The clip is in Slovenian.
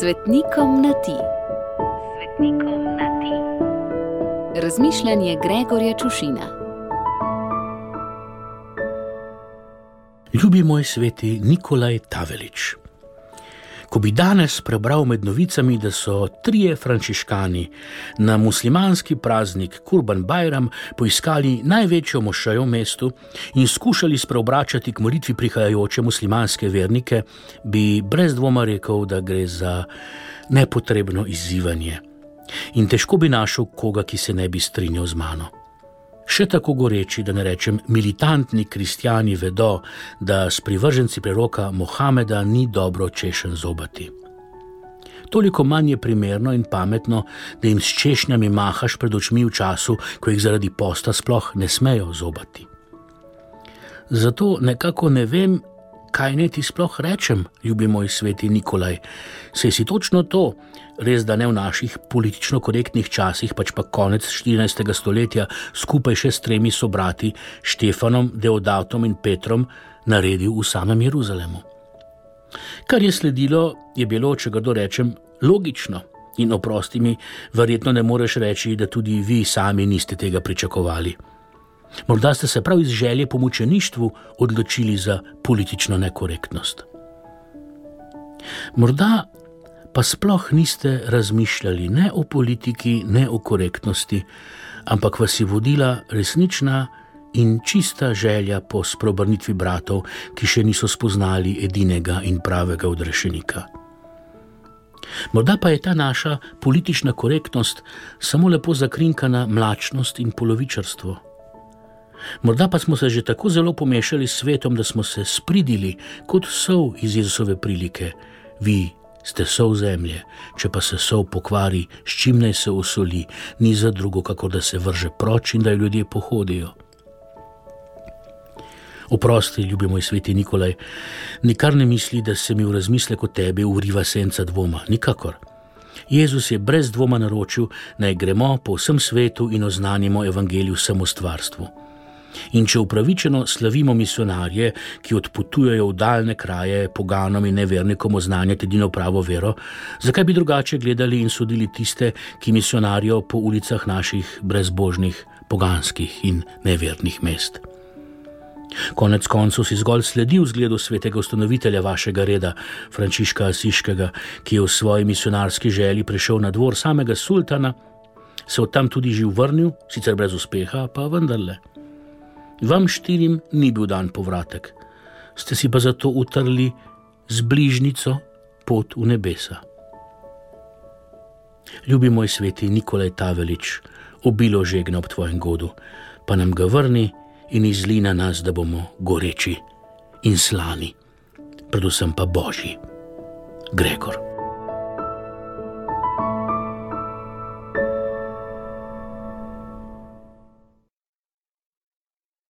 Svetnikom na ti. Svetnikom na ti. Razmišljanje Gregorja Čušina. Ljubi moj sveti Nikolaj Tavelič. Ko bi danes prebral med novicami, da so trije frančiškani na muslimanski praznik Kurban Bajram poiskali največjo mošajo v mestu in skušali spreobračati k molitvi prihajajoče muslimanske vernike, bi brez dvoma rekel, da gre za nepotrebno izzivanje. In težko bi našel koga, ki se ne bi strinjal z mano. Še tako goreči, da ne rečem, militantni kristijani vedo, da s privrženci preroka Mohameda ni dobro češen zobati. Toliko manj je primerno in pametno, da jim s češnjami mahaš pred očmi v času, ko jih zaradi posta sploh ne smejo zobati. Zato nekako ne vem, kaj naj ti sploh rečem, ljubi moj sveti Nikolaj. Sej si točno to, res da ne v naših politično korektnih časih, pač pa konec 14. stoletja, skupaj še s tremi sobrati, Štefanom, Deodatom in Petrom, naredil v samem Jeruzalemu. Kar je sledilo, je bilo, če ga dorečem, logično. In oprosti mi, verjetno ne moreš reči, da tudi vi sami niste tega pričakovali. Morda ste se prav iz želje po mučeništvu odločili za politično nekorektnost. Morda pa sploh niste razmišljali ne o politiki, ne o korektnosti, ampak vas je vodila resnična in čista želja po sprobrnitvi bratov, ki še niso spoznali edinega in pravega odrešenika. Morda pa je ta naša politična korektnost samo lepo zakrinkana mlačnost in polovičarstvo. Morda pa smo se že tako zelo pomešali s svetom, da smo se spridili kot sov iz Jezusove prilike. Vi ste sov zemlje, če pa se sov pokvari, s čim naj se usoli, ni za drugo, kako da se vrže proč in da ljudje pohodijo. Oprosti, ljubi moj sveti Nikolaj, nikar ne misli, da se mi v razmislek o tebi uriva senca dvoma, nikakor. Jezus je brez dvoma naročil, naj gremo po vsem svetu in oznanimo evangeliju vsemu stvarstvu. In če upravičeno slavimo misionarje, ki odpotujejo v daljne kraje, poganom in nevernikom oznanjati edino pravo vero, zakaj bi drugače gledali in sodili tiste, ki misionarijo po ulicah naših brezbožnih, poganskih in nevernih mest? Konec koncev si zgolj sledil zgledu svetega ustanovitelja vašega reda, Frančiška Asiškega, ki je v svoji misionarski želji prišel na dvor samega sultana, se od tam tudi živ vrnil, sicer brez uspeha, pa vendarle. Vam štirim ni bil dan povratek, ste si pa zato utrli z bližnico pot v nebesa. Ljubi moj sveti Nikolaj Tavelič, obilo žegna ob tvojem godu, pa nam ga vrni in izli na nas, da bomo goreči in slani, predvsem pa božji. Gregor.